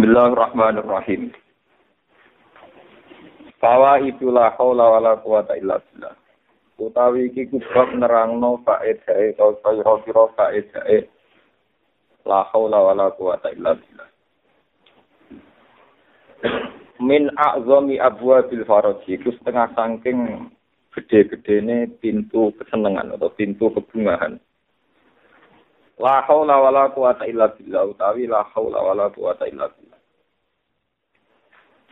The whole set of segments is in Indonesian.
Bismillahirrahmanirrahim. Fawa itulah haula wala quwata illa billah. Utawi iki kubab nerangno faedahe kau kira-kira faedahe la haula wala quwata illa billah. Min a'zami abwabil faraji iku setengah saking gede-gedene pintu kesenangan atau pintu kebungahan. La haula wala quwata illa billah utawi la haula wala quwata illa billah.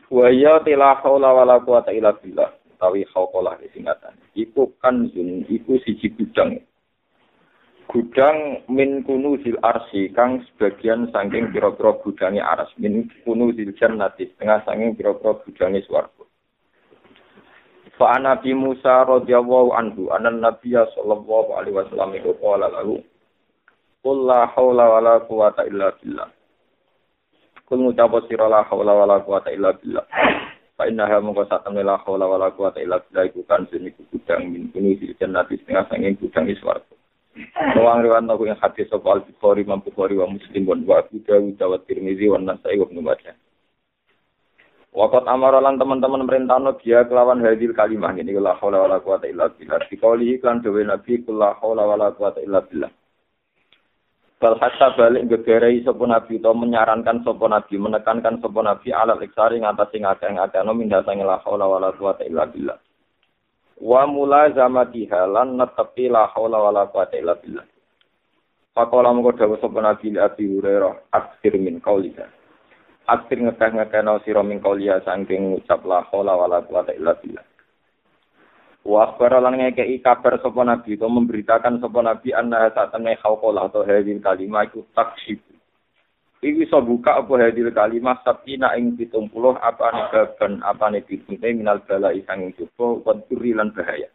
Wa ya la haula wala quwata illa billah utawi hauqalah singkatan. Iku kan yun iku siji gudang. Gudang min kunuzil arsi kang sebagian saking pira-pira gudange aras min kunuzil jannati setengah saking pira-pira gudange swarga. Fa Nabi Musa radhiyallahu anhu anan Nabiya sallallahu alaihi wasallam iku qala lahu Qul la haula wala quwata illa billah. Kul ngucap sira la haula wala quwata illa billah. Fa innaha mongko satemene la haula wala quwata illa billah iku kan iku gudang min kuni di jannati setengah sanging gudang swarga. Wong riwayat nopo yang hadis sapa Al-Bukhari, Imam Bukhari wa Muslim wa Abu Dawud wa Tirmizi wa Nasai wa Ibnu Majah. Wakat amaralan teman-teman merintahno dia kelawan hadil kalimah ini la haula wala quwata illa billah. Dikauli iklan dewe Nabi kula haula wala quwata illa billah. Bal hatta balik gegerei sapa nabi to menyarankan sapa nabi menekankan sapa nabi alal iksari ngatasi ngakeh-ngakeh no minda sange la haula wala quwata illa billah. Wa mulazamatiha lan netepi la haula wala quwata illa billah. Pakola mengko dawuh sapa nabi Abi Hurairah akhir min qaulika. Akhir ngekeh-ngekeh no sira min qauliya saking ngucap la haula wala quwata illa billah. Wa akhbara lan ngekei kabar sapa nabi atau memberitakan sapa nabi anna satamne khauqalah atau hadil kalimah iku taksib. Iki iso buka apa hadil kalimah sabina ing 70 apa ne baban apa ne pitune minal bala isang coba waduri lan bahaya.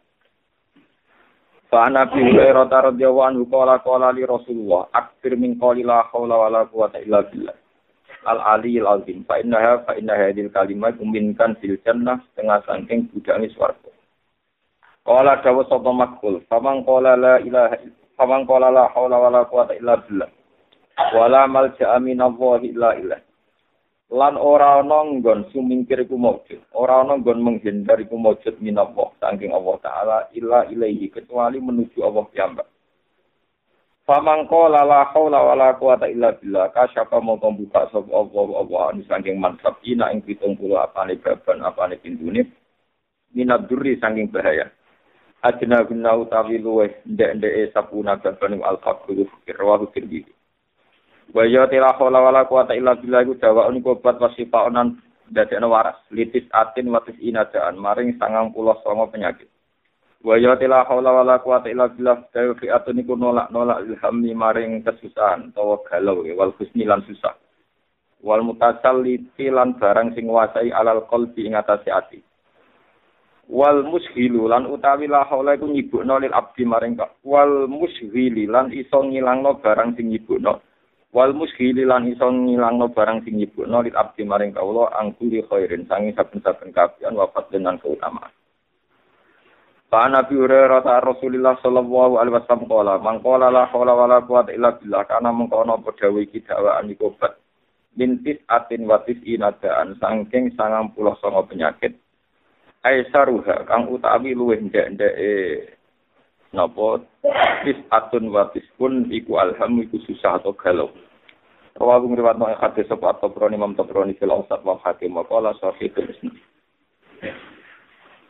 Fa Nabi Hurairah radhiyallahu anhu qala qala li Rasulullah akthir min qali la haula wala quwata illa billah. Al Ali al azim fa innaha fa inna hadil kalimah minkan fil jannah setengah saking budangi swarga. Qala dawu sapa makul, famang qala la ilaha famang qala la haula wala quwata illa billah. Wala malja'a minallahi illa illah. Lan ora ana nggon sumingkir iku maujud, ora ana nggon menghindar iku maujud minallah saking Allah taala illa ilaihi kecuali menuju Allah piyambak. Famang qala la haula wala quwata illa billah kasyafa mongko buka sapa Allah Allah anu saking mansab ina ing 70 apane baban apane pintune minad durri saking bahaya. Adina guna utawi luweh ndek-ndeke sapuna babanu al-faqru fikir rawahu tirmidzi. Wa ya tila haula wala quwata illa billah iku dawaun iku obat wasifa onan dadekno waras litis atin watis inadaan maring sangang puluh songo penyakit. Wa ya tila haula wala quwata illa billah dawa fi atun iku nolak-nolak ilhami maring kesusahan utawa galau wal lan susah. Wal mutasalliti lan barang sing nguasai alal qalbi ing atase. Wal mushilu lan utawi la haula iku nyibukno lil abdi maring wal mushili lan iso ngilangno barang sing nyibukno. Wal mushili lan iso ngilangno barang sing nyibukno lil abdi maring kawula angkuli khairin sangi saben-saben kabian wafat dengan keutamaan. Pak Nabi Hurairah ta Rasulullah sallallahu alaihi wasallam qala man qala la haula wala quwata illa billah kana mengkono padha iki dakwaan iku bat mintis atin watis inadaan saking sangang puluh songo penyakit aisaruha kang utawi luwih ndek-ndeke napa tis atun watis pun iku alham iku susah atau galau Rawahu ngriwat no hadis sapa Tabrani Imam Tabrani fil Awsat wa Hakim wa qala sahih Isnad.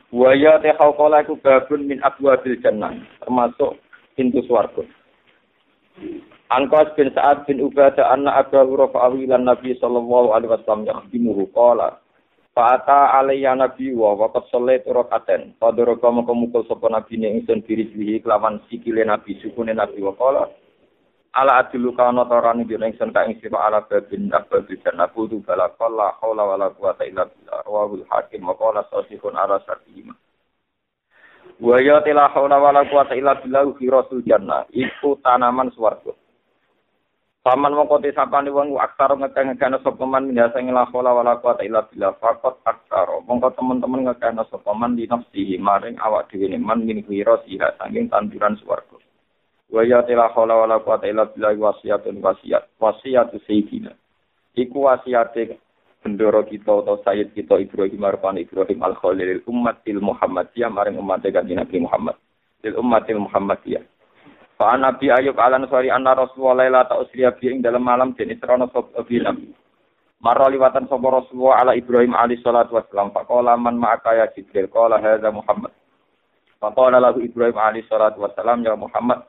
Wa ya ta qala iku babun min abwabil jannah termasuk pintu swarga. Angkos bin Sa'ad bin Ubadah anna Abu Hurairah lan Nabi sallallahu alaihi wasallam yahdimuhu qala Fa'ata alaiya nabi wa waqat sholat rakaten. Fadoroka maka mukul sopa nabi ni ingsun diri jlihi kelawan sikile nabi sukune nabi wa kala. Ala adilu kana tarani bi ingsun ka ing sira ala babin ababil jannah kudu bala qalla haula wala quwata illa billah. Rawahul hakim wa qala sahihun ala sartihima. Wa ya tila haula wala quwata illa billah fi rasul jannah. Iku tanaman swarga. Paman mongko te sapane wong aksar ngekeh-ngekehna sapa man minasa ing la haula wala quwata illa billah faqat aksar. Mongko teman-teman ngekehna sapa man di nafsihi maring awak dhewe man min khira siha saking tanduran swarga. Wa ya la haula wala quwata illa billah wasiyatun wasiyat wasiyatu sayyidina. Iku wasiate bendoro kita atau sayyid kita Ibrahim Arfan Ibrahim Al Khalil umatil Muhammadiyah maring umat kanjeng Nabi Muhammad. Lil umatil Muhammadiyah. Fa Nabi Ayub alan sori anna Rasulullah la ta usriya dalam malam den Isra sop Nabi. Marra liwatan sapa Rasulullah ala Ibrahim alaihi salatu wassalam. Faqala man ma'aka ya Jibril qala hadza Muhammad. Faqala lahu Ibrahim alaihi salatu wassalam ya Muhammad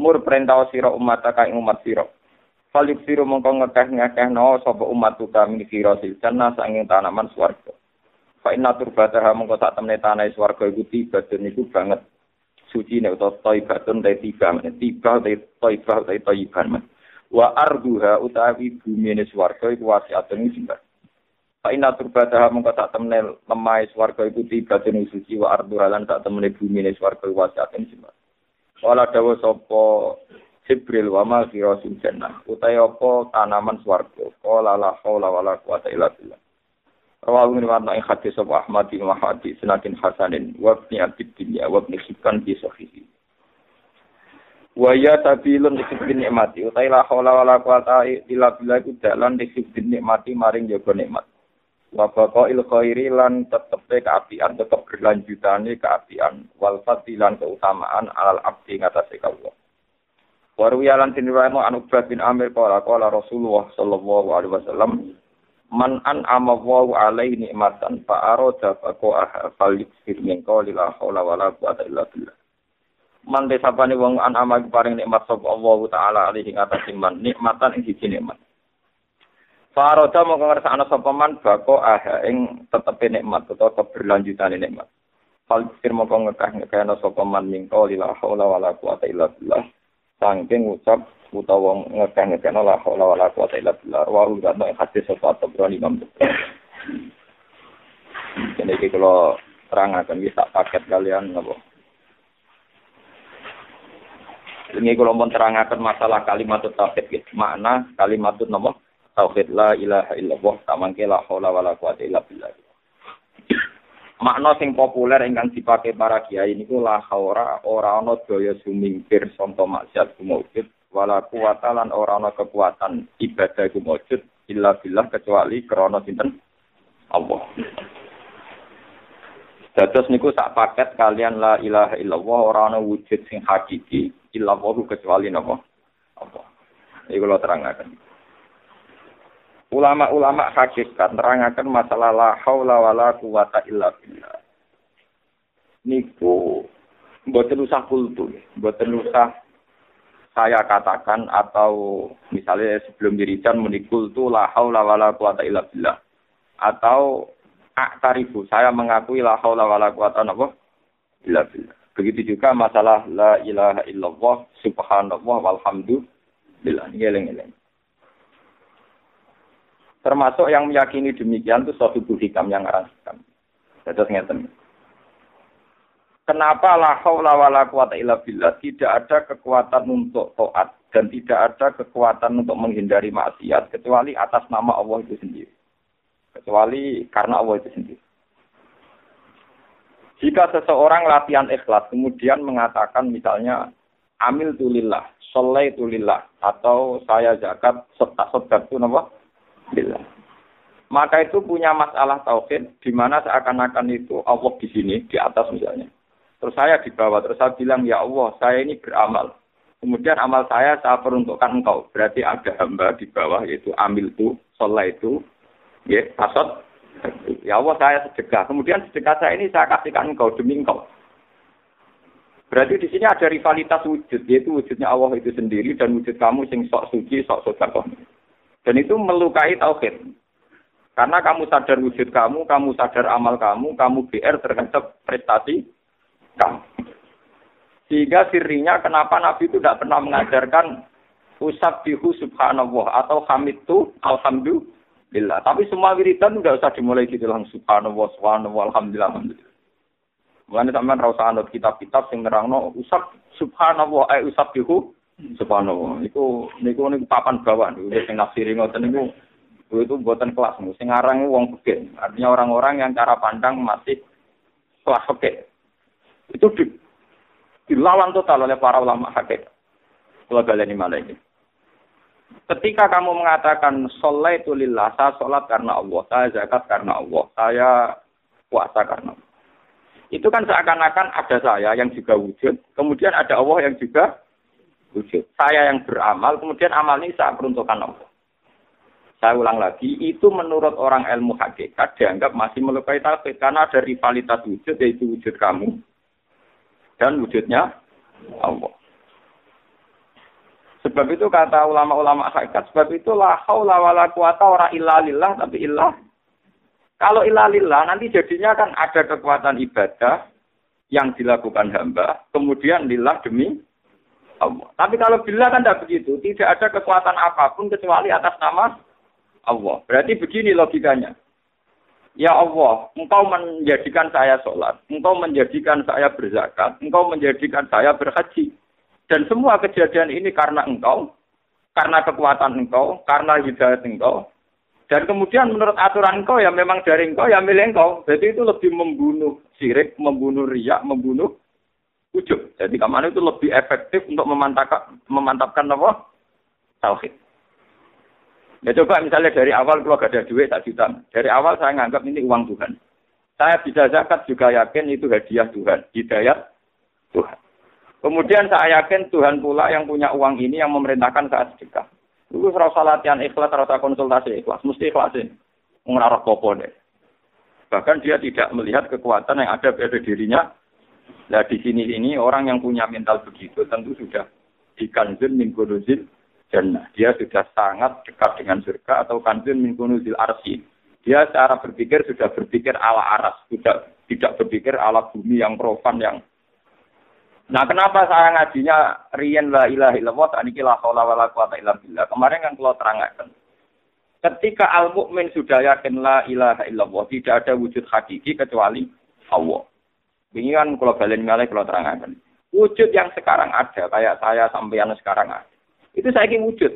mur perintah sira umat ing umat sira. Falik sira mongko ngekeh no sapa umat kami sira silcana sanging tanaman swarga. Fa inna turbataha mongko sak temne tanah swarga iku tiba iku banget suci nek utawa thaibatun ta tiba men tiba ta thaibah ta men wa arduha utawi bumi ne swarga iku wasiatun jembar Fa inna turbataha mongko tak temne lemah swarga iku tiba den suci wa arduha lan tak temne bumi ne swarga wasiatun jembar Wala dawa sapa Jibril wa ma khirasul jannah utawi apa tanaman swarga? Qala la haula wala quwata illa Rawahu min warna ing hadis sapa Ahmad bin Mahdi sinakin hasanin wa ibn Abid Dunya wa ibn Hibban bi sahihi. Wa ya tabilun nikmati utai la haula wala quwata illa billah dalan disibin nikmati maring jaga nikmat. Wa il khairi lan tetepe keapian tetep berlanjutane keapian wal fadilan keutamaan alal abdi ngatasé kawula. Warwiyalan tinriwayatno anu bin Amir qala qala Rasulullah sallallahu alaihi wasallam man an amawu alaihi nikmatan fa arada faqaha falyusir min qawli la haula wala quwata illa billah. Man desapane wong an amagi paring nikmat sapa Allah taala alaihi ngatasi man nikmatan ing siji nikmat. Fa arada mongko ngersakno sapa man baqaha ing tetepe nikmat utawa keberlanjutan nikmat. Falyusir mongko ngekah ngekahno sapa man min qawli la haula wala quwata illa billah sangking ucap utawa ngekeh-ngekeh la haula wala quwata illa billah wa rugatno hadis sapa Tabrani Imam Jadi iki kalau terangaken wis tak paket kalian napa Ini kalau mau terangkan masalah kalimat tauhid gitu. Makna kalimat napa? Tauhid la ilaha illallah tamangke la haula wala quwata illa billah. Makna sing populer ingkang dipakai para kiai niku la haura ora ana daya sumingkir sonto maksiat kumujud wala kuwata lan ora ana kekuatan ibadah iku wujud illa billah kecuali krana sinten Allah. Dados niku sak paket kalian la ilaha illallah ora ana wujud sing hakiki illa kecuali napa Allah. Iku kula terangaken. Ulama-ulama hakikat terangaken masalah la haula wala quwata illa billah. Niku mboten usah kultu, mboten usah saya katakan atau misalnya sebelum dirijan menikul tu la haula wala quwata illa billah. Atau aktarifu saya mengakui la haula wala quwata illa billah. Begitu juga masalah la ilaha illallah subhanallah walhamdulillah. Ini eleng-eleng termasuk yang meyakini demikian itu suatu hikam yang arah hikam. Terus ngeten. Kenapa la haula wala quwata illa billah tidak ada kekuatan untuk taat dan tidak ada kekuatan untuk menghindari maksiat kecuali atas nama Allah itu sendiri. Kecuali karena Allah itu sendiri. Jika seseorang latihan ikhlas kemudian mengatakan misalnya amil tulillah, soleh tulillah, atau saya zakat setak itu nama billah. Maka itu punya masalah tauhid di mana seakan-akan itu Allah di sini di atas misalnya Terus saya dibawa, terus saya bilang, ya Allah, saya ini beramal. Kemudian amal saya saya peruntukkan engkau. Berarti ada hamba di bawah, yaitu amil itu, sholat itu, ya, asot. Ya Allah, saya sedekah. Kemudian sedekah saya ini saya kasihkan engkau demi engkau. Berarti di sini ada rivalitas wujud, yaitu wujudnya Allah itu sendiri dan wujud kamu sing sok suci, sok sodakoh. Dan itu melukai tauhid. Karena kamu sadar wujud kamu, kamu sadar amal kamu, kamu BR terhadap prestasi kamu. Sehingga sirinya kenapa Nabi itu tidak pernah mengajarkan usab bihu subhanallah atau hamid itu alhamdulillah. Tapi semua wiridan tidak usah dimulai gitu langsung subhanallah, subhanallah, alhamdulillah, alhamdulillah. Mulane sampean ra anut kitab-kitab sing nerangno usab subhanallah eh usab bihu subhanallah. Iku niku niku papan bawah niku sing nafsiri ngoten niku itu buatan kelas sing aran wong pekeh. Artinya orang-orang yang cara pandang masih kelas pekeh. Itu di, dilawan total oleh para ulama hakikat. Kalau ini malah ini. Ketika kamu mengatakan sholat itu lillah, saya sholat karena Allah, saya zakat karena Allah, saya puasa karena Allah. Itu kan seakan-akan ada saya yang juga wujud, kemudian ada Allah yang juga wujud. Saya yang beramal, kemudian amal ini saya peruntukkan Allah. Saya ulang lagi, itu menurut orang ilmu hakikat dianggap masih melukai tauhid karena ada rivalitas wujud yaitu wujud kamu dan wujudnya Allah. Sebab itu kata ulama-ulama hakikat, sebab itu la haula wala quwata ora illa lillah tapi illah. Kalau illa lillah nanti jadinya kan ada kekuatan ibadah yang dilakukan hamba, kemudian lillah demi Allah. Tapi kalau bila kan tidak begitu, tidak ada kekuatan apa pun kecuali atas nama Allah. Berarti begini logikanya. Ya Allah, engkau menjadikan saya sholat, engkau menjadikan saya berzakat, engkau menjadikan saya berhaji. Dan semua kejadian ini karena engkau, karena kekuatan engkau, karena hidayat engkau. Dan kemudian menurut aturan engkau ya memang dari engkau ya milik engkau. Jadi itu lebih membunuh sirik, membunuh riak, membunuh ujub. Jadi ke mana itu lebih efektif untuk memantapkan, memantapkan apa? Tauhid. Ya coba misalnya dari awal kalau gak ada duit tak juta. Dari awal saya nganggap ini uang Tuhan. Saya bisa zakat juga yakin itu hadiah Tuhan, hidayat Tuhan. Kemudian saya yakin Tuhan pula yang punya uang ini yang memerintahkan saat sedekah. Itu rasa latihan ikhlas, rasa konsultasi ikhlas. Mesti ikhlas ini. Mengarah popo deh. Bahkan dia tidak melihat kekuatan yang ada pada dirinya. Nah di sini ini orang yang punya mental begitu tentu sudah di kanzun min kunuzil jannah. Dia sudah sangat dekat dengan surga atau kanzun min kunuzil arsi. Dia secara berpikir sudah berpikir ala aras, tidak tidak berpikir ala bumi yang profan yang Nah, kenapa saya ngajinya riyen la ilaha illallah tak niki la haula wala quwata illa billah. Kemarin kan kalau terangkan. Ketika al mukmin sudah yakin la ilaha illallah, tidak ada wujud hakiki kecuali Allah. Ini kan kalau balen malih kalau terangkan. Wujud yang sekarang ada, kayak saya sampeyan sekarang ada. Itu saya ingin wujud.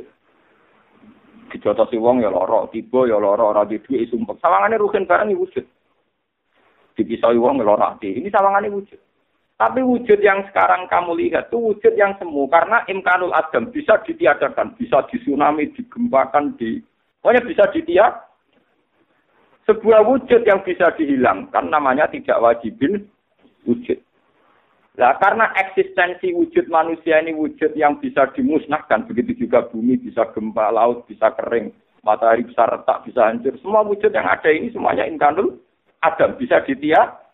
Dijotosi wong ya loro, tiba ya loro, ora di duit sumpek. Sawangane rugen barang wujud. Dipisoi wong ya loro Ini sawangane wujud. Tapi wujud yang sekarang kamu lihat itu wujud yang semu karena imkanul adam bisa ditiadakan, bisa disunami, digempakan, di pokoknya bisa ditiak. Sebuah wujud yang bisa dihilangkan namanya tidak wajibin wujud. Nah, karena eksistensi wujud manusia ini wujud yang bisa dimusnahkan, begitu juga bumi bisa gempa, laut bisa kering, matahari bisa retak, bisa hancur. Semua wujud yang ada ini semuanya imkanul adam bisa ditiak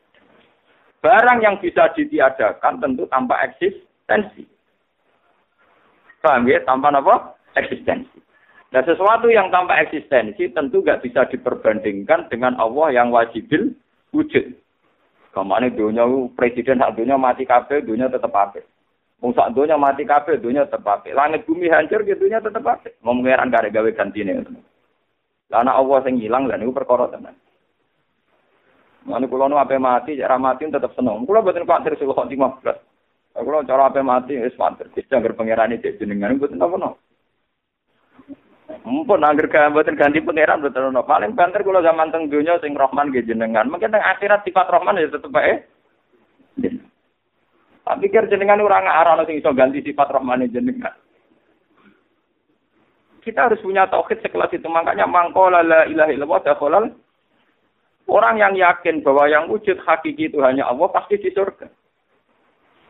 Barang yang bisa ditiadakan tentu tanpa eksistensi. Paham ya? Tanpa apa? Eksistensi. Nah sesuatu yang tanpa eksistensi tentu nggak bisa diperbandingkan dengan Allah yang wajibil wujud. Kamane dunya presiden sak dunya mati kabeh dunya tetep apik. Wong sak dunya mati kabeh dunya tetep apik. Langit bumi hancur ge dunya tetep apik. Ngomong ngeran gawe gawe gantine. Lah ana Allah sing ilang lah niku perkara tenan. Mane kula nu ape mati, cara mati tetep seneng. Kula boten kuatir sik kok 15. Kula cara ape mati wis mantep. Dijangger pangerane dek jenengan boten apa-apa. Mumpun angger buatin ganti pangeran buatin no. Paling banter kulo zaman teng dunia sing Rahman ge jenengan. Mungkin teng akhirat sifat Rahman ya tetep bae. Tak pikir jenengan orang arah sing iso ganti sifat Rahman jenengan. Kita harus punya tauhid sekelas itu. Makanya mangkola la illallah dakhalal Orang yang yakin bahwa yang wujud hakiki itu hanya Allah pasti di surga.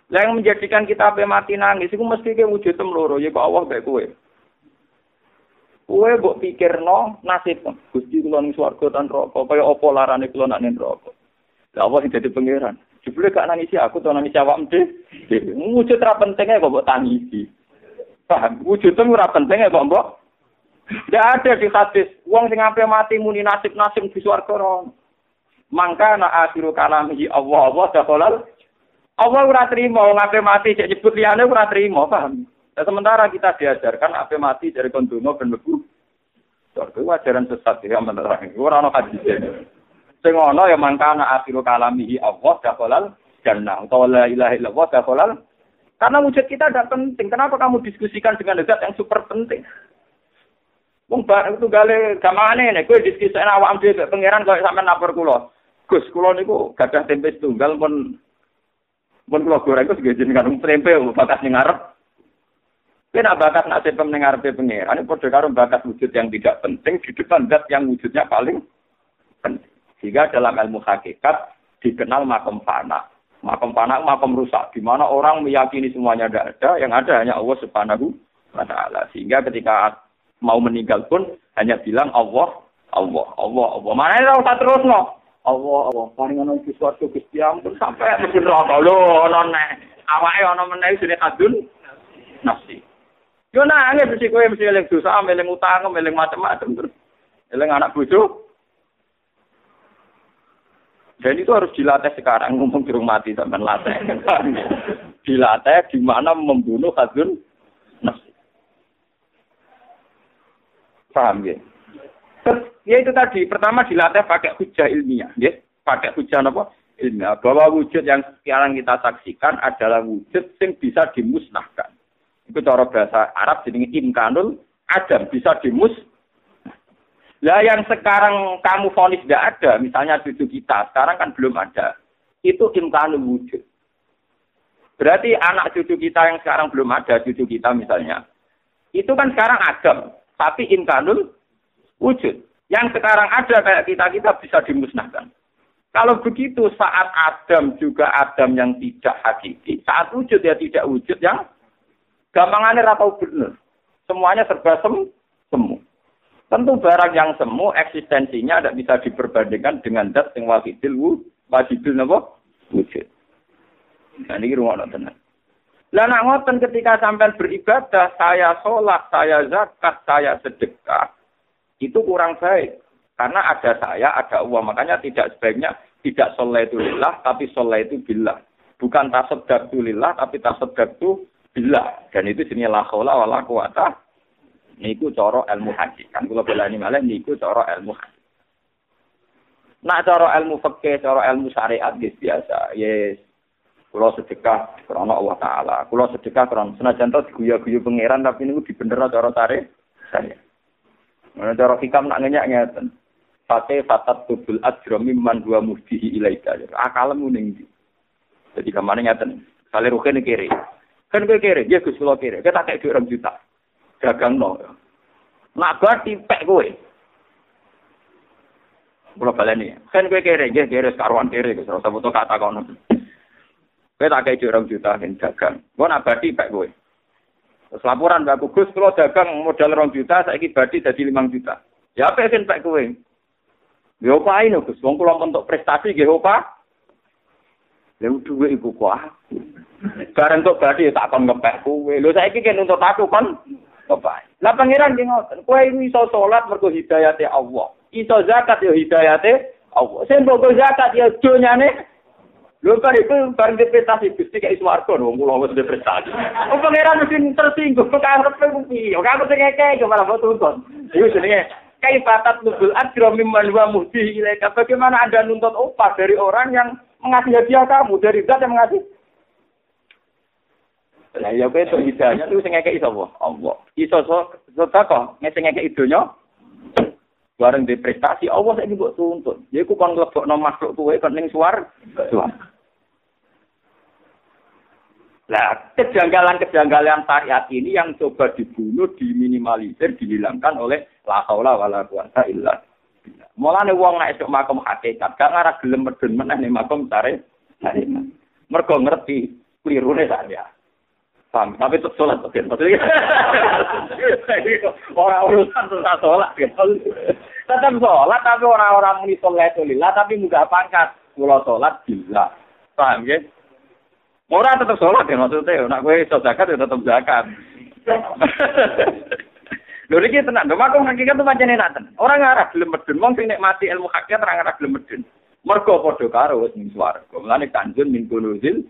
Yang menjadikan kita sampai mati nangis itu mesti ke wujud temloro ya Allah baik kue. Kue mbok pikirno nasib Gusti kula ning swarga tan neraka kaya apa larane kula nak ning neraka. Lah Allah sing dadi pangeran. Jebule gak nangisi aku to nangisi awakmu dhewe. Wujud ra pentingnya kok mbok tangisi. Paham? Wujud ora pentingnya kok mbok tidak ada di hadis. Wong sing sampai mati muni nasib-nasib di swarga Mangka na akhiru kalamihi Allah Allah dakhalal Allah ora trimo ngape mati cek nyebut liyane ora trimo paham. Nah, sementara kita diajarkan ape mati dari kondono ben mlebu surga ajaran sesat ya menerang. Ora ana hadis. Sing ana ya mangka na akhiru kalamihi Allah dakhalal jannah utawa la ilaha illallah karena wujud kita tidak penting. Kenapa kamu diskusikan dengan zat yang super penting? Wong bareng itu gale gamane nek kowe diskusi awak dhewe pangeran kok sampean lapor kula. Gus, kula niku gadah tempe setunggal pun pun kula goreng kok nggih jenengan tempe batas ning ngarep. Kowe nak bakat nasib ning ngarepe pangeran, padha karo bakat wujud yang tidak penting di depan zat yang wujudnya paling penting. Sehingga dalam ilmu hakikat dikenal makom fana. Makom fana makom rusak, di mana orang meyakini semuanya tidak ada, yang ada hanya Allah Subhanahu wa taala. Sehingga ketika mau meninggal pun hanya bilang Allah, Allah, Allah, Allah. Mana ora usah terus no. Allah, Allah, paling ana suatu Gusti ampun sampai mesti neraka lho ana nek awake ana meneh sine kadun nafsi. Yo nangis mesti kowe mesti eling dosa, eling utang, eling macam-macam terus. Eling anak bojo. Dan itu harus dilatih sekarang, ngomong di rumah mati sampai latih. dilatih di mana membunuh hadun nafsi. Paham ya? Ya itu tadi, pertama dilatih pakai hujah ilmiah, ya. Pakai hujah apa? Ilmiah. Bahwa wujud yang sekarang kita saksikan adalah wujud yang bisa dimusnahkan. Itu cara bahasa Arab jadi imkanul adam bisa dimus. Lah yang sekarang kamu vonis tidak ada, misalnya cucu kita, sekarang kan belum ada. Itu imkanul wujud. Berarti anak cucu kita yang sekarang belum ada, cucu kita misalnya. Itu kan sekarang adam, tapi imkanul wujud. Yang sekarang ada kayak kita-kita bisa dimusnahkan. Kalau begitu saat Adam juga Adam yang tidak hakiki, saat wujud ya tidak wujud yang Gampangannya ratau bener. Semuanya serba sem semu. Tentu barang yang semu eksistensinya tidak bisa diperbandingkan dengan dat yang wajibul wajibul napa wujud. Nah ini rumah tenan. Lah nak ngoten ketika sampai beribadah, saya sholat, saya zakat, saya sedekah, itu kurang baik. Karena ada saya, ada uang. Makanya tidak sebaiknya tidak sholat itu lillah, tapi sholat itu billah. Bukan tasoddak itu lillah, tapi tasoddak itu bila dan itu jenis la haula wala quwata niku cara ilmu hadis kan kula belani malah niku cara ilmu hadis Nah, cara ilmu fikih, cara ilmu syariat guys biasa. Yes. Kulo sedekah karena Allah Taala. Kulo sedekah karena senajan to diguyu-guyu pangeran tapi niku dibener cara tarik saya. Mana cara hikam nak ngenyak ngeten. Fate fatat tubul ajra mimman dua muhdihi ilaika. Akalmu ning ndi? Jadi ke mana ngeten. Kali rugen kiri. Kan gue kere, ya Gus kula kere. Kita kayak dua juta. Dagang no. Nak berarti pek gue. Kula baleni. Kan gue kere, ya kere sekaruan kere. Gus rasa foto kata kono. Gue tak kayak dua juta kan dagang. Gue nak berarti pek gue. Terus laporan Mbak Gus, kalau dagang modal rong juta, saya badi jadi lima juta. Ya apa yang pek gue? Ya apa ini Gus? Wong kula untuk prestasi ge apa? Lha duwe ibu kuah. Bareng kok badhe tak kon ngepek kowe. Lho saiki kan untuk aku kon ngepek. Lah pangeran ki ngoten, kowe iso salat mergo hidayate Allah. Iso zakat ya hidayate Allah. Sing mbok zakat ya donyane Lho kan itu bareng depresi Gusti kayak swarga dong, kula wis depresi. Oh pangeran mesti tersinggung kok arep kuwi. Kok aku sing ngekek malah foto tuntun. Iku jenenge kaifatat nubul ajra mimman wa muhdi. Bagaimana Anda nuntut upah dari orang yang mengasih hadiah kamu, dari zat yang mengasih Lah ya kowe tok hidayah itu sing ngekeki sapa? Allah. Iso sedekah sing ngekeki donya. Bareng di prestasi Allah saiki mbok tuntut. Ya iku kon mlebokno makhluk kowe kon ning suar. Lah, kejanggalan-kejanggalan syariat ini yang coba dibunuh, diminimalisir, dihilangkan oleh la haula wala quwata illa. Mulane wong nek esuk makom hakikat, gak ngarah gelem medun meneh ning makom tarik. Mergo ngerti klirune saya. Paham? Tapi tetap sholat, oke. Maksudnya, orang urusan susah sholat, gitu. Tetap sholat, tapi orang-orang ini sholat lillah, tapi mudah pangkat. Kalau sholat, gila. Paham, ya? Orang tetap sholat, ya, maksudnya. Nak gue iso zakat, ya tetap zakat. Lho iki tenan, lho makung hakikat itu pancene nak tenan. Ora ngarah gelem medun, wong sing nikmati ilmu hakikat ora ngarah gelem medun. Mergo padha karo wis ning swarga. Mulane kanjeng min kunuzil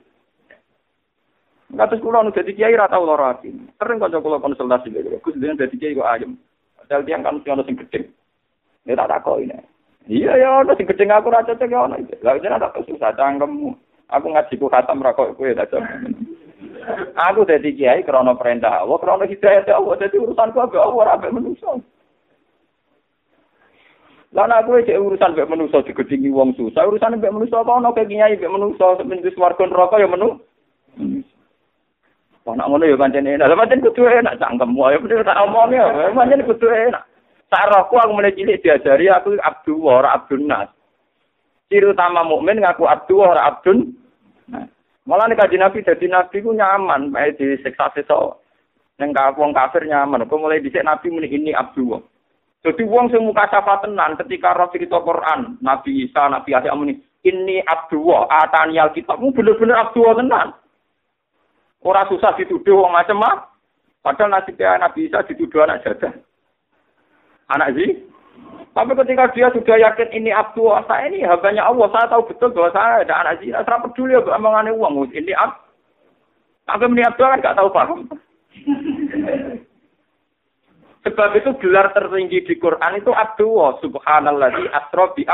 Kados kula nu dadi kiai ra tau lara ati. Sering kanca kula konsultasi lho. Gus dengan dadi kiai kok ayem. Padahal tiang kan ono sing gedhe. Ya tak takoki nek. Iya ya ono sing gedhe aku ra cocok ya ono. Lah jeneng tak susah cangkemmu. Aku ngaji ku khatam ra kok kowe tak Aku dadi kiai krana perintah Allah, krana hidayah Allah. Dadi urusanku ambek Allah ora ambek manusa. Nek kowe cek urusan mbek manusa digedhingi wong susah, urusan mbek manusa apa ono kek kiai mbek manusa wis warga neraka ya menu. Wah, nak ngono ya pancen enak. Lah pancen kudu enak cangkem wae bener tak omongi ya. Pancen kudu enak. Sarahku aku mulai cilik diajari aku abdu ora abdun nas. Ciri utama mukmin ngaku abdu ora abdun. Nah, malah nih kaji nabi jadi nabi ku nyaman, baik di seksa seksa. Neng wong kafir nyaman. Aku mulai dicek nabi muni ini abdu. Jadi wong sing muka tenan ketika roh cerita Quran, Nabi Isa, Nabi Isa muni ini abdu atani alkitabmu bener-bener abdu tenan. Ora susah dituduh wong macam mah. Padahal nasibnya Nabi Isa dituduh anak jadah. Anak sih. Tapi ketika dia sudah yakin ini abdu saya ini hambanya Allah, saya tahu betul bahwa saya ada anak zina. Saya peduli ya omongannya uang. Ini ab. Tapi ini abdu kan gak tahu paham. Sebab itu gelar tertinggi di Quran itu Abdullah subhanallah di bi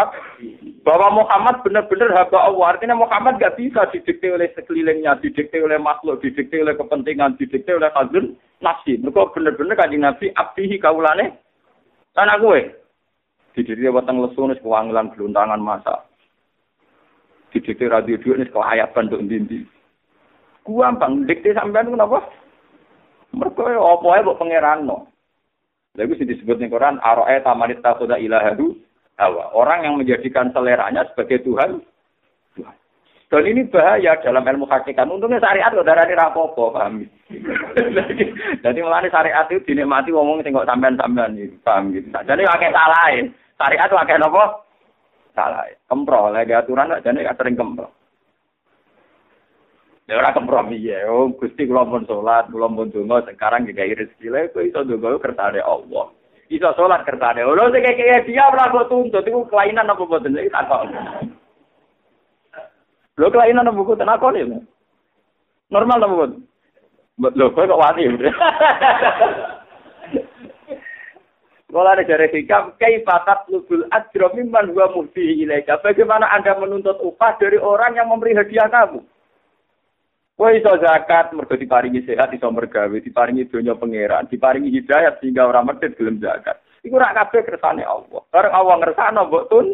bahwa Muhammad benar-benar hamba Allah. Artinya Muhammad gak bisa didikte oleh sekelilingnya, didikte oleh makhluk, didikte oleh kepentingan, didikte oleh hazun nafsi. Mereka benar-benar kanjeng Nabi abdihi kaulane tanah gue. Didikte watang lesu nis kewangilan geluntangan masa. Didikte radio dua nis kelayapan untuk dindi. Gua bang, dikte sampean kenapa? Mereka apa ya buat pangeran no. Lalu sih disebut di Quran, aroe tamanit tasoda ilahadu hawa. Orang yang menjadikan seleranya sebagai Tuhan. Tuhan. Dan ini bahaya dalam ilmu hakikat. Untungnya syariat kok darah rapopo, paham Jadi melani syariat itu dinikmati ngomong tengok sampean-sampean paham gitu. Jadi pakai salah Syariat pakai apa? Salah. Kempro, lagi aturan jadi sering kempro. Ya ora kompromi ya. Oh, Gusti kula pun salat, kula pun donga sekarang juga rezeki lha kok iso donga kertane Allah. Iso salat kertane Allah sing kaya dia ora kok tuntut iku kelainan apa boten iki takok. Lho kelainan apa boten aku. Normal apa boten? Lho kok wani. Kalau ada dari hikam, kaifatat lubul ajro mimman huwa muhdihi ilaika. Bagaimana Anda menuntut upah dari orang yang memberi hadiah kamu? Kowe iso zakat mergo diparingi sehat iso mergawe, diparingi donya pangeran, diparingi hidayat sehingga ora medhit gelem zakat. Iku ora kabeh kersane Allah. Bareng Allah ngersakno mbok tun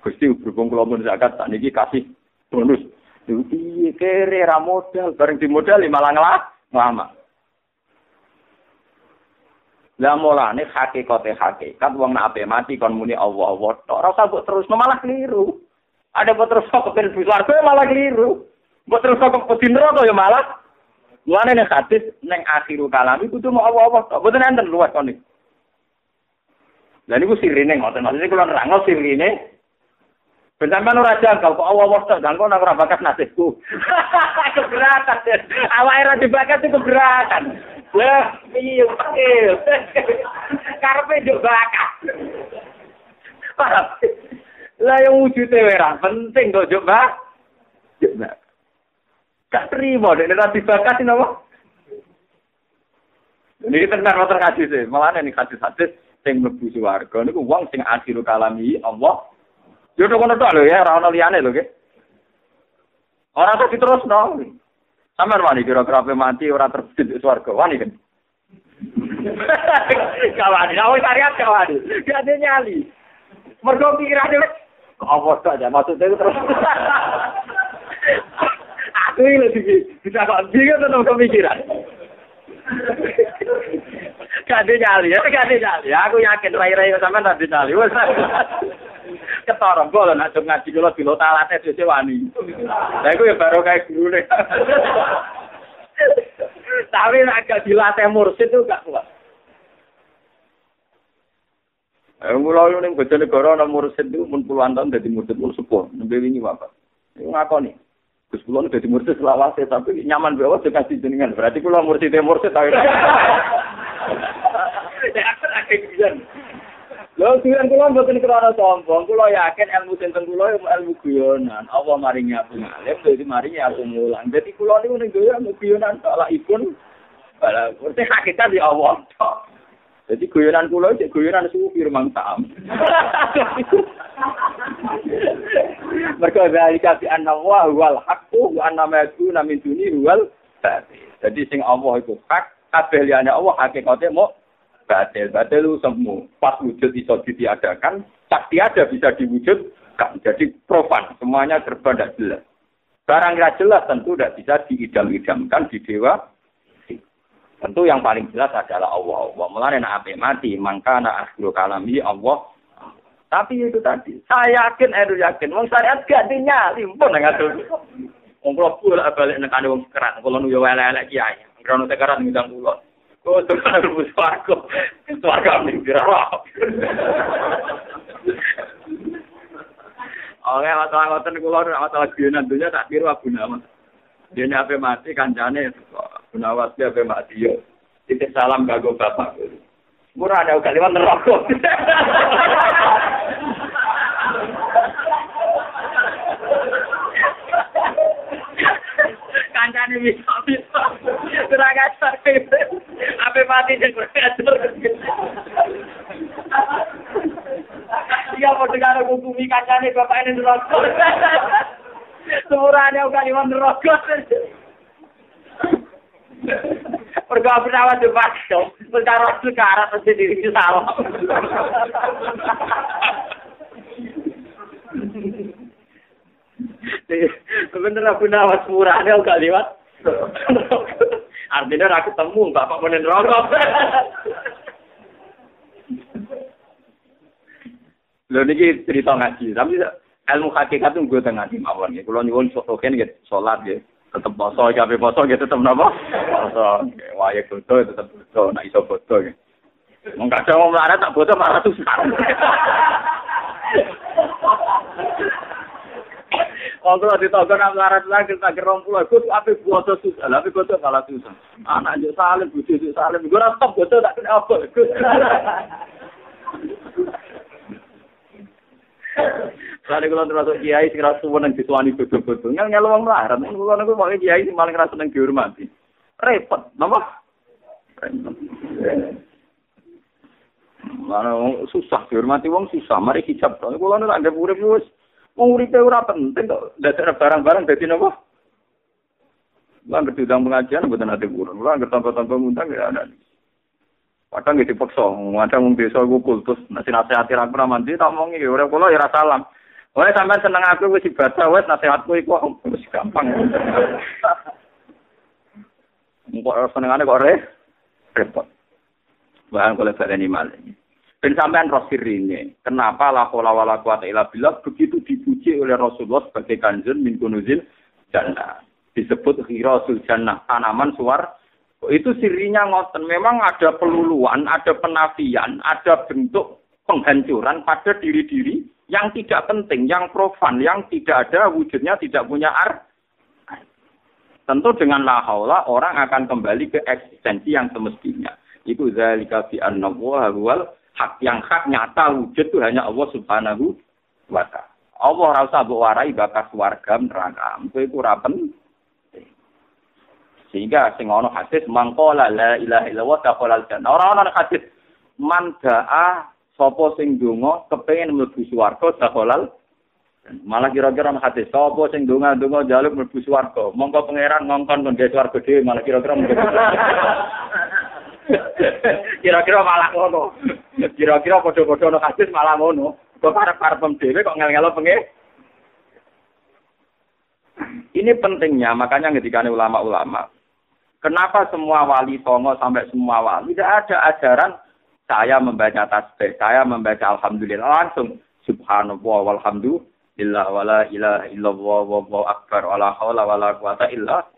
Gusti berhubung kula mun zakat sakniki kasih bonus. Lho kere ra modal, bareng di modal malah ngelah. Lah mulane hakikate hakikat wong nek ape mati kon muni Allah Allah tok ora usah terus malah keliru. Ada buat terus kok kepen malah keliru. Mbok terus kok pedi neraka ya malah. Mulane nek hadis neng akhiru kalami kudu mau apa-apa. Mboten enten luwes kon iki. Lah niku sirine ngoten. Maksudnya kula nerangno sirine. Ben sampean ora jangkal kok Allah tok jangkal nek ora bakat nasibku. keberatan. Awake ra dibakat itu keberatan. Wah, iya, iya. Karepe njuk bakat. Lah yang wujudnya merah penting kok njuk bakat. Gak terima, dia nanti bakat ini apa? Ini tenar motor kasih sih, malah ini kasih hadis sing mlebu swarga niku wong sing akhir kalami Allah. Yo tok ngono tok lho ya, ora ono liyane lho, nggih. Ora terus diterusno. Sampeyan wani kira-kira mati ora terbit swarga, wani kan. kawani, awak syariat kawani. Gak ada nyali. Mergo pikirane apa saja maksudnya terus. Aku ini lagi bisa kok bingung tentang pemikiran. Gak nyali ya, gak nyali. Aku yakin rai-rai sama nanti nyali. Ketara gue nak coba ngaji kalau di lotalatnya sih wani. Nah, aku ya baru kayak guru deh. Tapi agak dilatih mursid itu gak kuat. Eh, mulai ini bojonegoro ana mursid itu mun puluhan tahun dadi mursid mun sepuh, nembe wingi bapak. Iku ngakoni. Gus kula udah mursid selawase tapi nyaman bawa juga kasih jenengan. Berarti kula mursid mursid. Ya aku akeh pisan. Lho tujuan kula mboten krana sombong, kula yakin ilmu sinten kula ilmu guyonan. Allah maringi aku ngalim, dadi maringi aku mulang. Dadi kula niku ning ilmu guyonan tok lah ipun. Bala, mesti hakikat di Allah Jadi guyonan kula cek guyonan sufi rumang sam. Mereka dari bi anna wa wal haqqu wa anna ma yakuna min duni wal Jadi sing Allah itu hak, kabeh liyane Allah hakikate mau batil. Batil itu semu. Pas wujud iso ditiadakan, tak tiada bisa diwujudkan. Jadi profan, semuanya serba tidak jelas. Barang yang jelas tentu tidak bisa diidam-idamkan di dewa. Tentu yang paling jelas adalah Allah. Allah mulai nak mati, maka nak akhiru kalami Allah. Tapi itu tadi, saya yakin, Edu yakin, wong syariat gak dinyali, pun nggak tuh. Kalau pula balik nekane wong kerat, kalau nuyo elek-elek kiai, krono tekeran ngundang pulau. Harus suaraku, suaraku nih dirarap. Oke, masalah ngoten kula masalah guyonan dunya tak kira Abu Nawas. Dene ape mati kancane Abu Nawas dia ape mati yo. Titip salam kanggo bapak. Murah ada kalimat neraka. Kancane bisa bisa. Kurang ajar. Ape mati sing kurang ajar. Iya padha karo ngukumi kancane bapak ini neraka. Semurane uga liwat neraka. Pergo penawa de bakso, perkara sekarang mesti diri salah. Aku nawas murahnya uga liwat. Artinya aku temu bapak menen rokok. Lho niki cerita ngaji, tapi ilmu hakikat itu gue tengah mawon ya. Kalau nyuwun soken gitu, sholat gitu, tetap poso, kafe poso gitu, tetap napa? Poso, waya bodo, tetap bodo, nak iso bodo gitu. Ada mau melarat tak bodo malah susah. Kalau di toko nak melarat lagi tak gerong pulau, gue tuh apa bodo susah, tapi bodo malah susah. Anak aja salim, bujuk salim, gue rasa bodo tak kena apa. Soale kula termasuk kiai sing ra suwun nang disuwani bodo-bodo. Ngel ngel wong melarat. Kula niku mau kiai sing paling ra seneng dihormati. Repot, napa? Mana susah dihormati wong susah. Mari hijab. Kula niku anggap urip wis wong uripe ora penting kok. Dadek barang-barang dadi napa? Lah ngerti udang pengajian mboten ate kurun. Lah ngerti tanpa-tanpa ngundang ya ada. Padahal nggih dipaksa, kadang wong desa iku kultus, nek nasihati ra pernah mandi tak omongi ya ora kula ya ra salam. Wae sampean seneng aku wis ibadah wis nasihatku iku wis gampang. Kok senengane kok re? Repot. Bahan kalau baleni malah. Dan sampean roh ini, kenapa la haula wala quwata illa billah begitu dipuji oleh Rasulullah sebagai kanjeng min kunuzil jannah. Disebut khirasul jannah, tanaman suar itu sirinya ngoten. Memang ada peluluan, ada penafian, ada bentuk penghancuran pada diri-diri yang tidak penting, yang profan, yang tidak ada wujudnya, tidak punya ar. Tentu dengan la haula orang akan kembali ke eksistensi yang semestinya. Itu zalika fi anna huwal hak yang hak nyata wujud itu hanya Allah Subhanahu wa taala. Allah rasa mbok warai bakas warga neraka. Itu ora penting. Sehingga sing ana hadis mangkola la ilaha illallah dakhala jannah. Ora ana hadis man da'a sapa sing donga kepengin mlebu swarga dakhala Malah kira-kira ana hadis sapa sing donga-donga njaluk mlebu swarga. Mongko pangeran ngongkon kon swarga dhewe malah kira-kira Kira-kira malah ngono. Kira-kira padha-padha ana hadis malah ngono. Kok karep-karep dhewe kok ngel-ngelo pengen ini pentingnya, makanya ketika ulama-ulama Kenapa semua wali songo sampai semua wali tidak ada ajaran saya membaca tasbih, saya membaca alhamdulillah langsung subhanallah walhamdulillah wala ilaha illallah wallahu akbar wala haula wala quwata illa.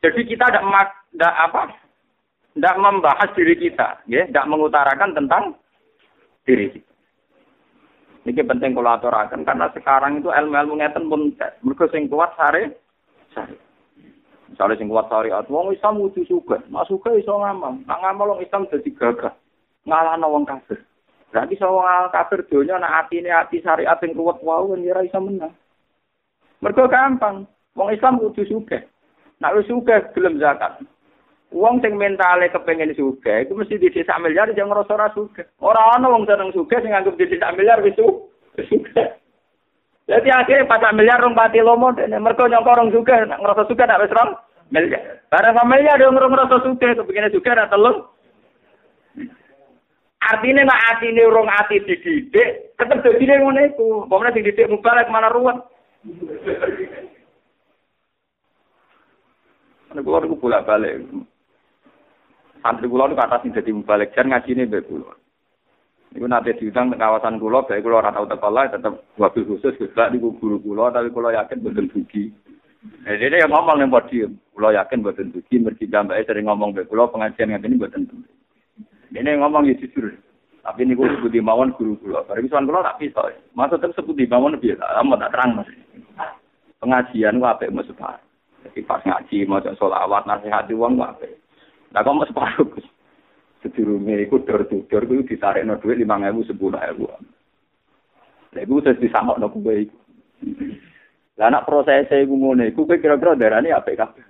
Jadi kita tidak apa? Tidak membahas diri kita, ya, tidak mengutarakan tentang diri kita. Ini penting kalau aturakan karena sekarang itu ilmu-ilmu ngeten pun mereka sing kuat sare sare. Misalnya sing kuat syariat, wong Islam kudu suka, mak suka iso ngamal, nak ngamal Islam dadi gagah, ngalahno wong kafir. Berarti so wong kafir donya nak atine ati syariat sing kuat wau kan iso menang. Mergo gampang, wong Islam kudu suka. Nak wis suka gelem zakat. Wong sing mentale kepengin suka, iku mesti di sak miliar jangan ngrasa ora suka. Ora ana wong seneng suka sing anggap di sak miliar wis suka. Jadi akhirnya pas miliar rong pati lomo, mereka nyongkor rong juga, ngerasa suka nak wes rong miliar. Barang sama miliar dong rong ngerasa suka, kepingin juga nak telur. Artinya nak hati ini rong hati dididik, tetap jadi ngono itu. Pokoknya dididik mubalek mana ruwet. Nek kula niku bolak-balik. Santri kula niku kata sing dadi balik jan ngajine mbek kula. Niku nate diundang ke kawasan kula, baik kula ora tau teko lah tetep wabil khusus Gus niku guru kula tapi kula yakin boten dugi. Nah, dia yang ngomong yang podium. Kula yakin boten dugi mergi gambake sering ngomong mbek kula pengajian ngene boten dugi. Ini ngomong ya jujur. Tapi niku sebuti mawon guru kula. Bareng sowan kula tak pisah. Maksud tetep sebuti mawon piye? Amun tak terang Mas. Pengajian ku apik mesti Jadi pas ngaji, mau sholawat, nasihati uang, apa? Nah, kok mau separuh, Gus? Sedurunge iku dor dor iku ditarekno dhuwit 5000 10000. Lha iku wis disamokno kuwe iku. Lah anak proses iku ngene iku kowe kira-kira darane apik kabeh.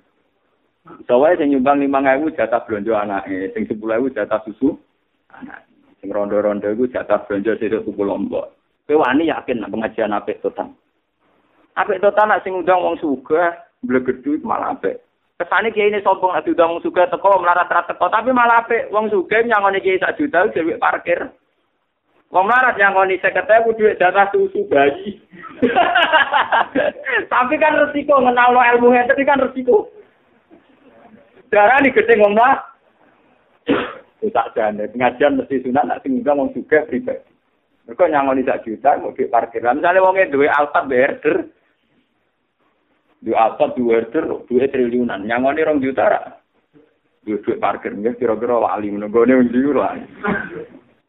Soale sing nyumbang 5000 jatah blonjo anake, sing 10000 jatah susu anak. Rondo-rondo iku jatah blonjo sesuk tuku lombok. Kowe wani yakin nek pengajian apik total. Apik total nek sing undang wong sugih blegedu malah apik. Kesane kiai ini sombong nek diundang wong sugih teko melarat teko, tapi malah apik. Wong sugih nyangoni kiai sak juta dhewe parkir. Wong melarat nyangoni 50.000 dhuwit jatah susu bayi. tapi kan resiko ngenal lo ilmu ngeten kan resiko. Darah nih gede wong lah. Tak jane pengajian mesti sunat nak sing wong sugih pribadi. Mereka nyangoni sak juta mau parkir. Misalnya wongnya duwe alfat berder, di apa? Dua order dua triliunan. Nyangoni rong juta ra? Dua duit parkir. Nggak kira-kira wali menegone undi lah.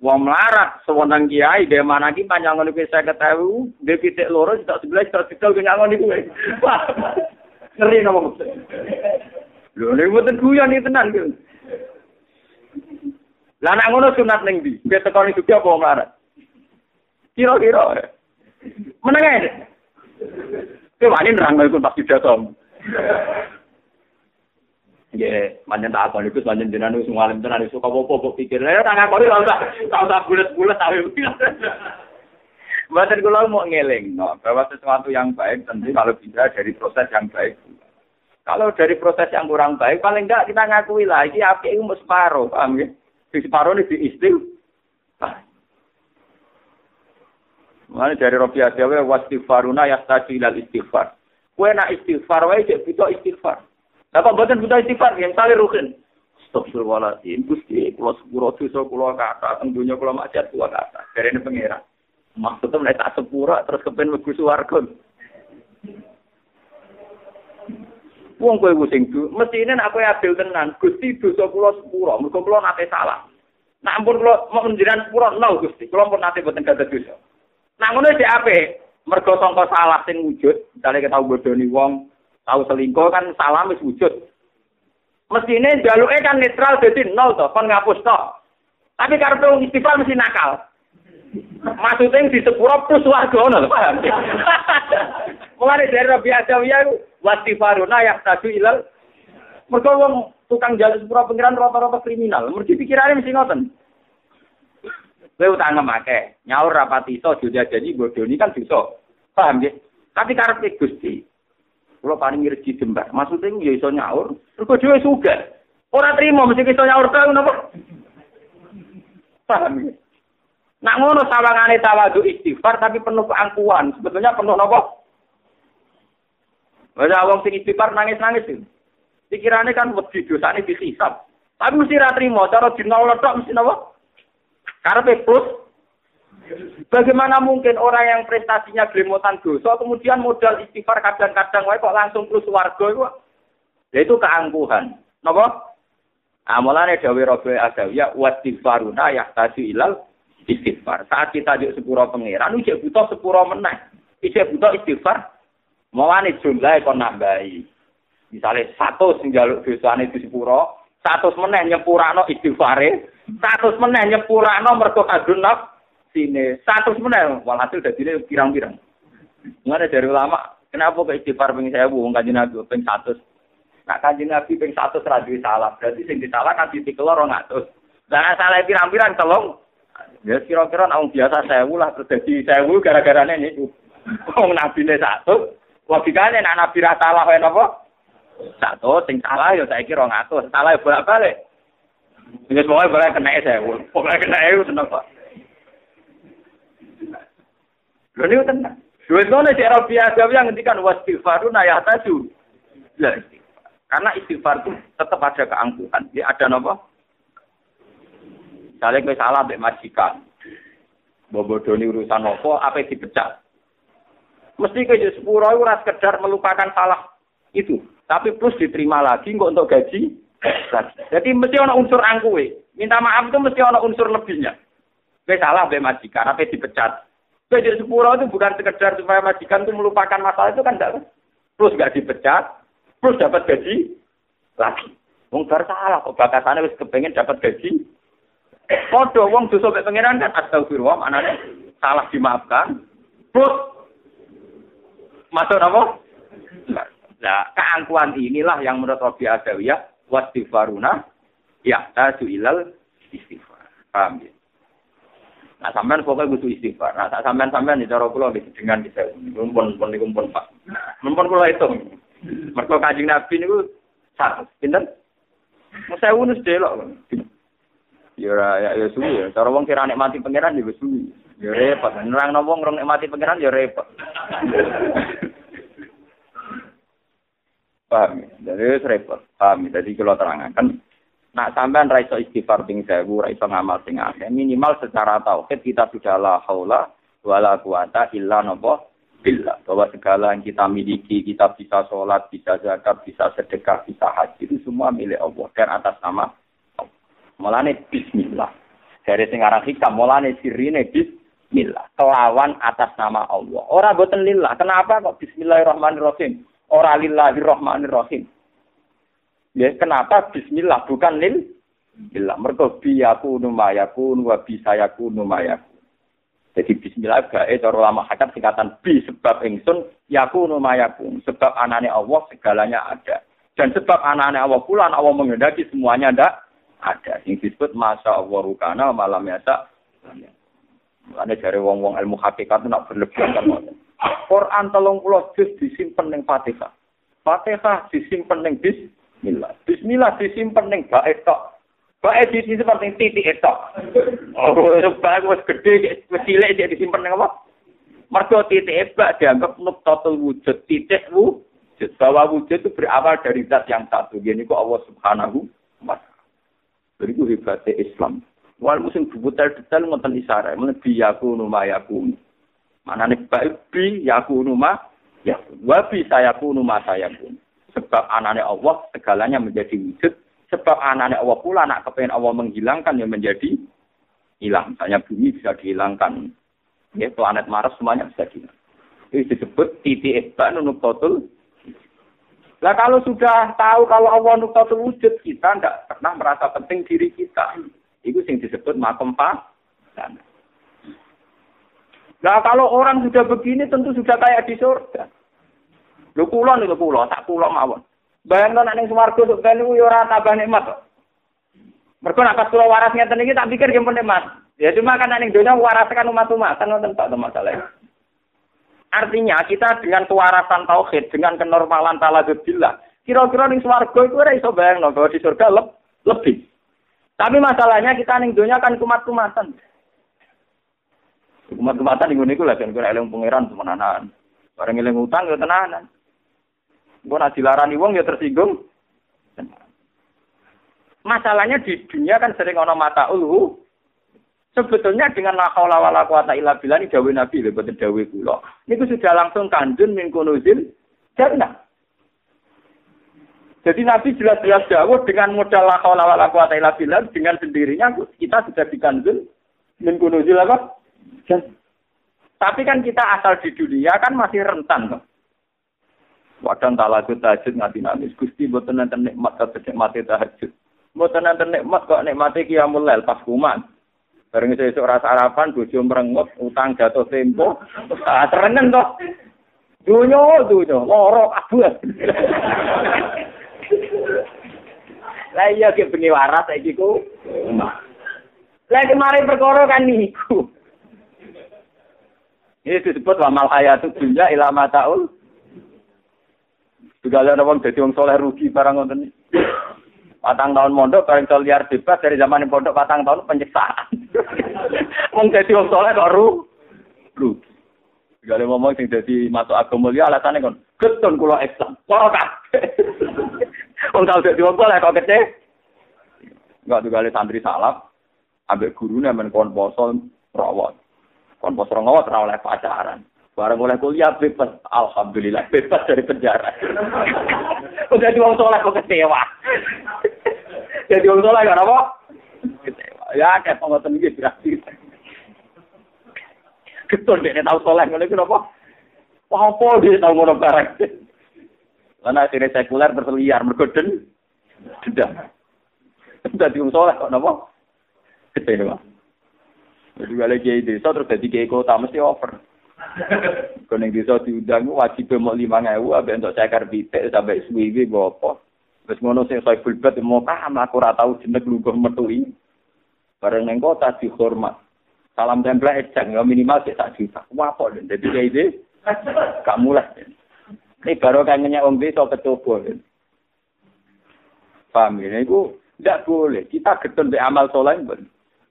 Wong melarat. Sewenang kiai dia mana ki panjangan iki ketahui dia pitik loro tak sebelah tak sekel ke nyangon iku ngeri nama lho nek mboten guyon iki tenan ki lah nek ngono sunat ning ndi? Kowe tekoni juga apa melarat? Kira-kira. Meneng Kowe wani nerang iku pas pidato. Nggih, manjen tak akon iku manjen jenengan wis ngalim tenan iso kok pikir. Lah tak akon ora usah tak usah bulet-bulet tapi. Mboten kula mau ngeling, no, bahwa sesuatu yang baik tentu kalau bisa dari proses yang baik. Kalau dari proses yang kurang baik, paling enggak kita ngakui lagi api itu mau separuh, paham ya? Di separuh ini di istilah. Mana dari Robi Adawe wastighfaruna yastaju ilal istighfar. Kue nak istighfar wae cek butuh istighfar. Apa buatan butuh istighfar yang saling rukin. Astagfirullahaladzim. Gusti, kalau sepuro dosa kula kata, tentunya kalau maksiat kula kata. Dari ini pengira. Maksudnya mulai tak sepura terus kepen mlebu swarga. Wong kowe ku mesti ini aku adil tenan. Gusti dosa kula sepuro, mergo kula nate salah. Nak ampun kula mau menjiran sepuro nol Gusti. Kula pun nate boten gadah dosa. Ngono sik apik. Mergo sangka salah sing wujud, misale kita bodoni wong, tahu selingkuh kan salah wis wujud. Mestine jaluke kan netral dadi nol to, kon ngapus to. Tapi kartu istighfar mesti nakal. Maksudnya di sepuro plus warga ngono paham. Mulane dari Rabi wastifaruna ya tadu ilal mergo wong tukang jalan sepuro pengiran rata-rata kriminal. Mergi pikirane mesti ngoten. Kowe utang akeh, nyaur rapat iso jadi bodoni kan bisa. Paham ya? Tapi karepe Gusti. Kula paling rezeki jembar. Maksudnya ya iso nyaur, mergo dhewe sugih. Ora trimo mesti iso nyaur ta napa? Paham ya? Nak ngono sawangane tawadu istighfar tapi penuh keangkuhan. Sebetulnya penuh napa? Ada wong sing istighfar nangis-nangis. Pikirannya kan wedi dosane dihisab. Tapi mesti ra trimo, cara dinol tok mesti napa? Karena plus, bagaimana mungkin orang yang prestasinya gelemotan dosa, kemudian modal istighfar kadang-kadang wae kok langsung plus warga itu, yaitu keangkuhan. Napa? Amalane dawe Rabi Adawiyah wastighfaruna yahtaju ilal istighfar. Saat kita di sepuro pangeran, ujek butuh sepuro meneh. Ijek butuh istighfar, mawane jumlahe kon nambahi. Misalnya satu sing jaluk dosane di sepuro, satu meneh nyepurano istighfare, satu meneh nyepurano mergo kadun naf sini satu meneh. Walhasil dadi pirang-pirang. Mana dari ulama kenapa ke istighfar ping 1000 wong kanjeng Nabi ping 100 Nak kanjeng Nabi ping 100 ra salah. Berarti sing disalah kan ditikel 200 Lah salah pirang-pirang telung. Ya kira-kira nang biasa 1000 lah terus dadi 1000 gara-gara ini wong nabi ne satu. Logikane nak nabi ra salah wae napa? Satu sing salah ya saiki 200 salah ya bolak-balik ini semuanya boleh kena saya, pokoknya kena itu tenang pak. Lalu ini tenang. Dua itu nih cara biasa yang ngendikan wastighfaru nayah taju. Karena istighfar itu tetap ada keangkuhan. Ya ada apa? Misalnya gue salah mbek majikan. Bobodoni urusan apa, apa dipecat. Mesti ke sepuro itu sekedar melupakan salah itu. Tapi plus diterima lagi kok untuk gaji. Jadi mesti ada unsur angkuhe. Minta maaf itu mesti ada unsur lebihnya. Gue salah mbek majikan, apa dipecat. Gue sepuro itu bukan sekedar supaya majikan itu melupakan masalah itu kan enggak. Plus gak dipecat, plus dapat gaji lagi. Wong salah kok bakasannya wis kepengen dapat gaji Padha wong dosa mek pangeran kan astagfirullah manane salah dimaafkan. Plus masuk apa? Nah, keangkuhan inilah yang menurut Rabi Adawiyah wastighfaruna ya taju ilal istighfar. Paham ya? Nah, sampean pokoknya butuh istighfar. Nah, tak sampean-sampean di cara kula dengan bisa mumpun pun niku pun Pak. Mumpun kula itu. Mergo Kanjeng Nabi niku satu. Pinten? Saya unus delok. Ya ya ya suwi ya. Cara wong kira nikmati pangeran ya suwi. Ya repot. Nerang wong rong nikmati pangeran ya repot. Paham ya? Jadi repot. Paham ya? Jadi kalau terangkan Nak sampean ra iso istighfar ping 1000, ra iso ngamal sing akeh. Minimal secara tauhid kita sudah la haula wala quwata illa napa billah. Bahwa segala yang kita miliki, kita bisa sholat, bisa zakat, bisa sedekah, bisa haji, itu semua milik Allah dan atas nama Mulane bismillah. Dari sing aran hikam mulane sirine bismillah. Kelawan atas nama Allah. Ora boten lillah. Kenapa kok bismillahirrahmanirrahim? Ora lillahirrahmanirrahim. Ya, kenapa bismillah bukan lil Bila mergo bi yakunu ma yakun wa bi sayakunu ma yakun. Jadi bismillah gae cara ulama hakat singkatan bi sebab ingsun yakunu ma yakun. Sebab anane Allah segalanya ada. Dan sebab anane Allah pula Allah mengendaki semuanya ndak ada. Yang disebut masa Allah rukana malam yasa. Ada dari wong-wong ilmu hakikat itu nak berlebihan kan. Quran telung pulau juz disimpan neng Fatihah. Fatihah disimpan neng Bismillah. Bismillah disimpan neng baik tok. Baik disimpan neng titik tok. Oh, baik wis gede, wis cilik dia disimpan neng apa? Mergo titik bak dianggap nuktatul wujud titik wujud. Bahwa wujud itu berawal dari zat yang satu. Ini kok Allah subhanahu wa ta'ala. Itu hebatnya Islam. Wal musim detail-detail ngoten isyarat, bi yakunu ma yakunu. Mana nih bi yakunu ma ya wa bi sayakunu ma sayakun. Sebab anaknya Allah segalanya menjadi wujud. Sebab anaknya Allah pula anak kepengen Allah menghilangkan yang menjadi hilang. Misalnya bumi bisa dihilangkan. Ya, planet Mars semuanya bisa hilang. Itu disebut titik nunuk totul Nah kalau sudah tahu kalau Allah nuktatul wujud, kita tidak pernah merasa penting diri kita. Itu yang disebut makom sana. Nah kalau orang sudah begini tentu sudah kayak di surga. Lu kulon itu kulon, tak kulon mawon. Bayangkan ning swarga sok ben yo ora tambah nikmat. Mergo nek pas kula waras ngeten iki tak pikir yang nikmat. Ya cuma kan ning donya waras kan umat-umatan ngoten tok masalah. Artinya kita dengan kewarasan tauhid, dengan kenormalan taladudillah, kira-kira ning swarga itu ora iso bayangno bahwa di surga le lebih. Tapi masalahnya kita ning dunia kan kumat-kumatan. Kumat-kumatan ning ngene iku lah kan eling pangeran temenanan. Bareng eling utang ya tenanan. Engko nek dilarani wong ya tersinggung. Masalahnya di dunia kan sering ono mata ulu, Sebetulnya dengan la haula wala quwata illa billah ini dawuh Nabi lho boten dawuh kula. Niku sudah langsung kanjun min kunuzil. Jadi Nabi jelas-jelas dawuh dengan modal la haula wala quwata illa dengan sendirinya kita sudah dikanjun min kunuzil apa? Tapi kan kita asal di dunia kan masih rentan kok. Wadang talagut tahajud ngati nangis. Gusti boten nenten nikmat kok nikmate tahajud. Boten nenten nikmat kok nikmate qiyamul lail pas kuman. Bareng esuk rasa sarapan, bojo merengut, utang jatuh tempo, ah terengen toh. Dunyo, dunyo, loro kabeh. Lah iya ki bengi waras saiki ku. Lah kemarin perkara kan niku. Ini disebut wamal hayatu dunya ila mataul. Segala orang jadi orang soleh rugi barang ngoten Patang tahun mondok, paling iso liar bebas dari zaman pondok patang tahun penyiksaan. Wong dadi wong soleh kok ru. Ru. Gale ngomong sing dadi masuk agama mulia alasane kon, getun kula Islam. Ora kabeh. Wong tau dadi wong soleh kok kece. Enggak tuh santri salaf, ambek gurune men kon rawat. Kon poso rawat ora oleh pacaran. Barang oleh kuliah bebas, alhamdulillah bebas dari penjara. Udah jadi wong soleh kok kecewa. Jadi wong soleh kan apa? Kecewa. Ya kayak pengotan iki berarti. Keton dek tahu soleh ngono iku apa? Wah apa dia tahu ngono barang. Karena akhirnya sekuler berliar mergoden. Sudah. Dadi wong soleh kok napa? Kecewa. Jadi kalau kiai desa terus jadi kiai kota mesti over. Kalau yang desa diundang wajib mau lima ngewu, abis untuk cekar bitek sampai suwi apa. Terus ngono sing saya fulbat mau paham aku ora tau jeneng lugu metui. Bareng neng kota dihormat. Salam tempel ejang ya minimal sik sak juta. Wah kok dadi kiai ide gak mulai. Ini baru kangennya om desa kecoba. Paham ya? Itu tidak boleh. Kita getun di amal soleh.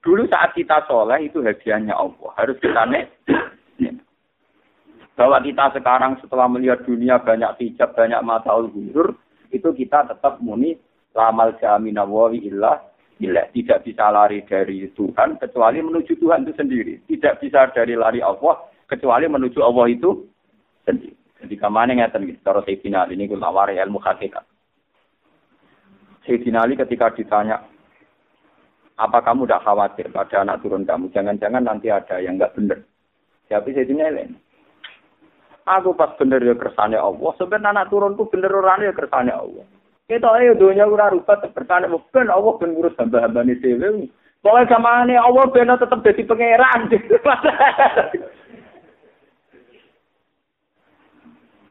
Dulu saat kita soleh itu hadiahnya Allah. Harus kita nek. Bahwa kita sekarang setelah melihat dunia banyak hijab, banyak mata ulhur, itu kita tetap muni lamal jamina wawi illah illah. Tidak bisa lari dari Tuhan kecuali menuju Tuhan itu sendiri. Tidak bisa dari lari Allah kecuali menuju Allah itu sendiri. Jadi ke mana ngeten gitu. Cara Sayyidina ini gue lawari ilmu hakikat. Sayyidina Ali ketika ditanya, apa kamu tidak khawatir pada anak turun kamu? Jangan-jangan nanti ada yang nggak benar. Siapa Sayyidina Ali? Aku pas bener ya kersane Allah. Sebenarnya anak turunku bener orang ya kersane Allah. Kita ayo dunia ora rubat kersane ben Allah ben ngurus hamba-hambane dhewe. Pokoke zamane Allah ben tetep jadi pangeran.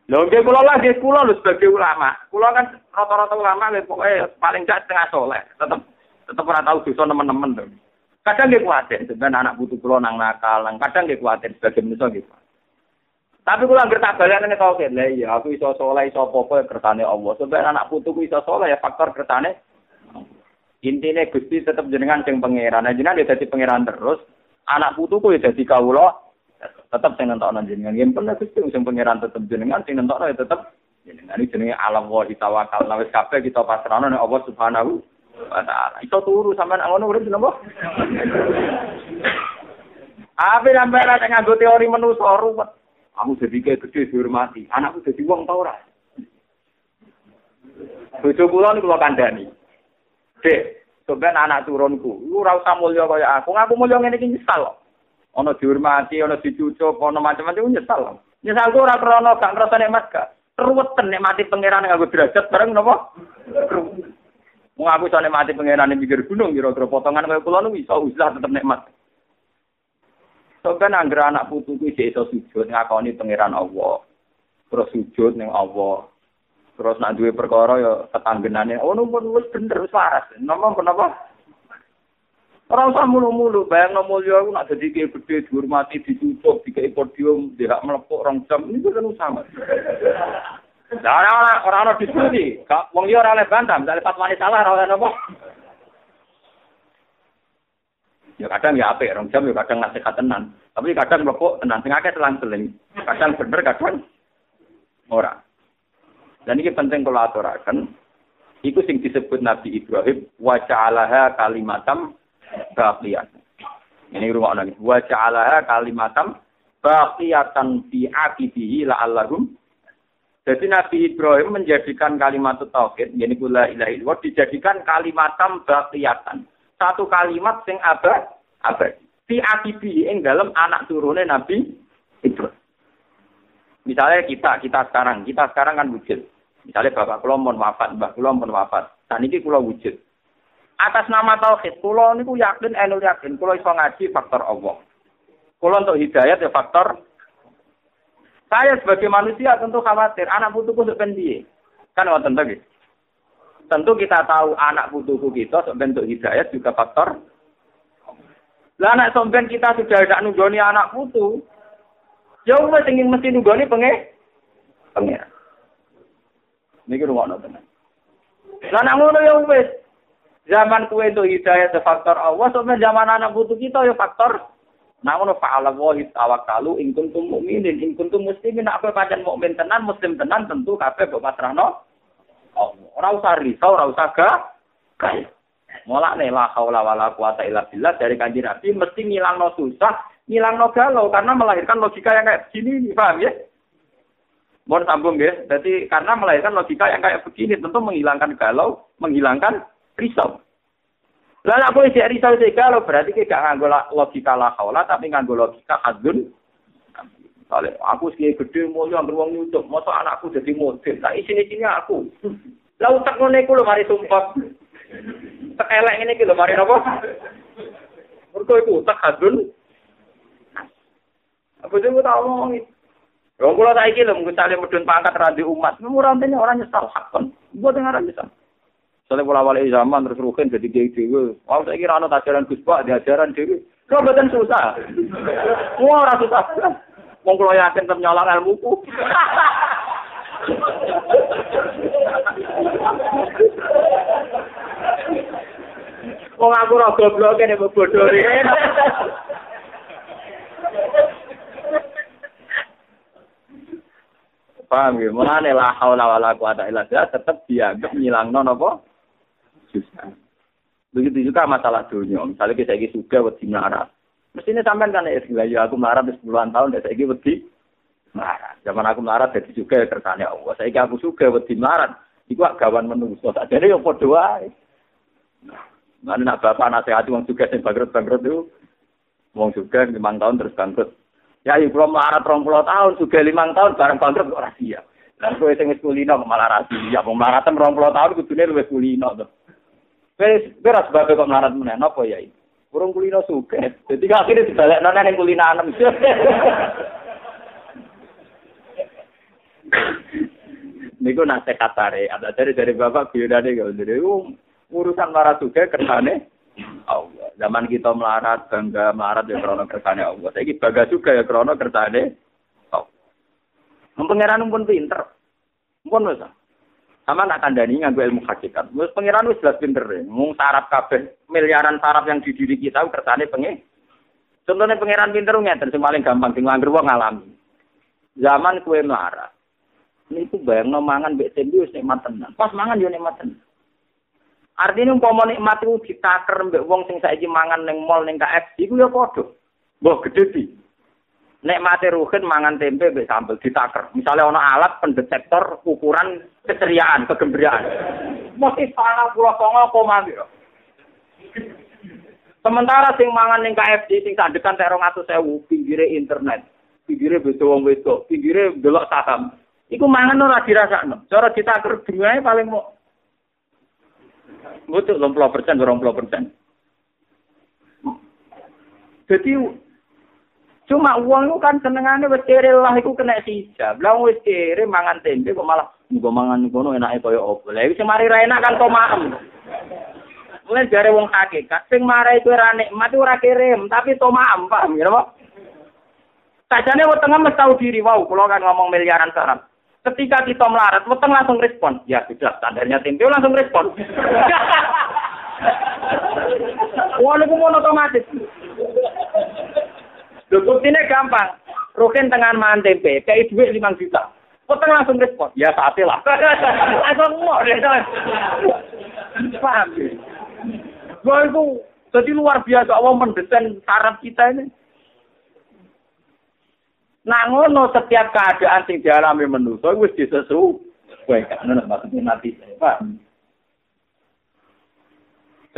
Lho nggih kula lagi kula lho sebagai ulama. Kula kan rata-rata ulama nggih pokoke paling gak setengah soleh. Tetep tetep ora tau dosa nemen-nemen to. Kadang nggih kuwatir sebenarnya anak putu kula nang nakal, kadang nggih kuwatir sebagai manusia nggih. Tapi kula anggere tak balane tau ke, lah iya aku iso saleh iso apa-apa ya kersane Allah. Sebenarnya anak putuku iso saleh ya faktor kersane. Intine Gusti tetep jenengan sing pangeran. Nah, jenengan ya dadi pangeran terus, anak putuku ya dadi kawula tetep sing nentokno jenengan. Yen pernah Gusti sing pangeran tetep jenengan sing nentokno ya tetep jenengan iki jenenge alam wa tawakal. Nah wis kabeh kita pasrahno nek Allah Subhanahu Iso turu sampean ngono urip napa? Apa sampean ora nganggo teori manusa ruwet. Kamu jadi kayak gede dihormati. Anakku jadi uang tau ora. Bojo kula niku kandhani. Dek, sampean anak turunku, lu ora usah mulya kaya aku. Aku mulya ngene iki nyesal kok. Ana dihormati, ana dicucuk, ana macam-macam nyesal. Nyesal ora krana gak ngrasa nikmat gak. Ruweten nikmati pangeran nganggo derajat bareng napa? Wong aku iso nikmati ning pinggir gunung kira-kira potongan kaya kula niku iso usah tetep nikmat. Sampai anggere anak putuku isih iso sujud ngakoni pangeran Allah. Terus sujud ning Allah. Terus nak duwe perkara ya tetanggenane, oh numpun wis bener wis waras. Nomor kenapa? Ora usah mulu-mulu, bayang mulya aku nak dadi kiai gede dihormati, ditutup, dikai podium, dia melepuk rong jam, ini kan sama. Lah ora ora ora diskusi, wong liya ora oleh bantah, misalnya fatwane salah ora oleh napa. Ya kadang ya apik, rong jam ya kadang nasihat tenan. Tapi kadang mlepuk tenan sing akeh selang-seling. Kadang bener, kadang ora. Dan ini penting kalau aturaken. Iku sing disebut Nabi Ibrahim wa ja'alaha kalimatam baqiyat. Ini rumah lagi. Wa ja'alaha kalimatam baqiyatan fi aqibihi la'allahum jadi Nabi Ibrahim menjadikan kalimat tauhid, yakni kula ilahi dijadikan kalimatam baqiyatan satu kalimat sing abad abad. Fi akibi ing dalam anak turune Nabi Ibrahim. Misalnya kita, kita sekarang, kita sekarang kan wujud. Misalnya bapak kula pun wafat, mbah kula wafat. Dan ini kula wujud. Atas nama tauhid, kula niku yakin, enul yakin, kula iso ngaji faktor Allah. Kula untuk hidayat ya faktor saya sebagai manusia tentu khawatir anak putuku sependi. Kan wonten to Tentu kita tahu anak putuku kita bentuk hidayat juga faktor. Lah anak somben kita sudah ada nunggoni anak putu. Ya wis ingin mesti nunggoni penge pengen. Niki rumah tenan. Lah nak ngono ya wis. Zaman kue itu hidayat itu faktor Allah, sampai zaman anak putu kita ya faktor Namun fa'ala wahi tawakkalu in kuntum mu'minin in kuntum muslimin apa pancen mukmin tenan muslim tenan tentu kabeh mbok pasrahno. Ora usah risau, ora usah gagal. Mulane la haula wala quwata billah dari kanjeng Nabi mesti ngilangno susah, ngilangno galau karena melahirkan logika yang kayak begini, paham ya? Mohon sambung ya. Jadi karena melahirkan logika yang kayak begini tentu menghilangkan galau, menghilangkan risau. Lalu aku isi risau isi galau berarti kita nganggo logika lah haula tapi nganggo logika adun. Kalau aku sih gede mau yang beruang nyucuk, masa anakku jadi model, tak isi sini aku. Lalu tak ngono iku lho mari sumpah. Tak elek ngene iki lho mari napa? Mergo iku tak adun. Apa sih aku tak ngomong Wong kula saiki lho misale medun pangkat randi umat, murantene orang nyesal hakon. Mbok dengar nyesal. Soalnya pola wali zaman terus rukin jadi kiai dewi. Wah saya kira anak ajaran Gus Pak, di ajaran dewi. Kau betul susah. Wah orang susah. Wong kula yakin tetap nyolong ilmuku. Wong aku ora goblok kene bodoh. Paham ya? Mulane la haula wala quwata illa billah tetep dianggap nyilangno napa? Susah. Begitu juga masalah dunia. Misalnya kita lagi suka wedi melarat. Mestinya sampean kan ya aku melarat di sepuluhan tahun dan saya wedi melarat. Zaman aku melarat jadi juga ya kersane Allah. Saya aku suka wedi melarat. Iku gawan menungso. Tak jadi yang podo wae. Mana nak bapak nasihat wong juga sing bangkrut bangkrut itu, wong juga lima tahun terus bangkrut. Ya ibu melarat rong puluh tahun, juga lima tahun, bareng bangkrut kok rahasia. Dan kowe sing wis kulino malah rahasia. Wong melarat tahun kudune luwih kulino to. Wis beras sebab kok melarat meneh napa ya iki? Urung kulino suke. Jadi akhirnya dibalik nona yang kulino anem. Niku nasihat tare, ada dari dari bapak biodane kalau dari urusan marah suke kersane Allah. Zaman kita melarat, bangga melarat ya krono kersane Allah. Saya bangga juga ya krono kersane Allah. Pengiran pun pinter. Pun bisa. Sama nak kandani nganggo ilmu hakikat. Wis pengiran wis jelas pinter. Ya. Mung sarap kabeh miliaran sarap yang di diri kita kersane pengen. Contohnya pengiran pinter ngeten sing paling gampang sing nganggur wong ngalami. Zaman kue tuh bayang mangan mbek tembi wis nikmat tenan. Pas mangan yo nikmat tenan. Artinya umpama nikmat itu ditaker mbek wong sing saiki mangan ning mall ning KFC iku ya padha. Mbok gede di. Nikmate ruhin mangan tempe mbek sambel ditaker. Misalnya ana alat pendetektor ukuran keceriaan, kegembiraan. Mesti sana pulau songo koma Sementara sing mangan ning KFC sing sandekan tek 200.000 pinggire internet, pinggire beto wong wedok, pinggire delok saham. Iku mangan ora dirasakno. Cara ditaker dungae paling mau Betul, 60 persen, 20 persen. Jadi cuma uang itu kan senengannya wis kere lah iku kena hijab. Lah wis kere mangan tempe kok malah nggo mangan ngono enake kaya opo. Lah iki mari ra enak kan. Mulai jare wong hakikat sing marai itu ora nikmat ora kirim, tapi tomaem paham ya, Pak? Sajane wetenge mesti tau diri wau, kula kan ngomong miliaran sarap. Ketika kita melarat, weteng langsung respon. Ya sudah, standarnya tempe langsung respon. Walaupun otomatis. Lho ini gampang. Rukin tengah mangan tempe, kayak duit 5 juta. Weteng langsung respon. Ya sate lah. Langsung mau deh. Paham? Gue itu jadi luar biasa Allah mendesain saraf kita ini. Nah ngono setiap keadaan sing dialami manusa wis disesuaikan. Ngono maksudnya nanti. Pak.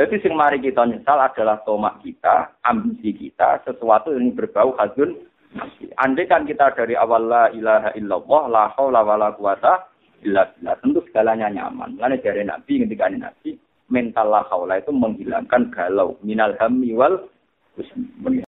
Jadi sing mari kita nyesal adalah tomak kita, ambisi kita, sesuatu yang berbau hadun. Andai kan kita dari awal la ilaha illallah, la haula wala quwata illa billah. Tentu segalanya nyaman. Lalu dari Nabi, ketika Nabi, mental la haula itu menghilangkan galau. Minal hammi wal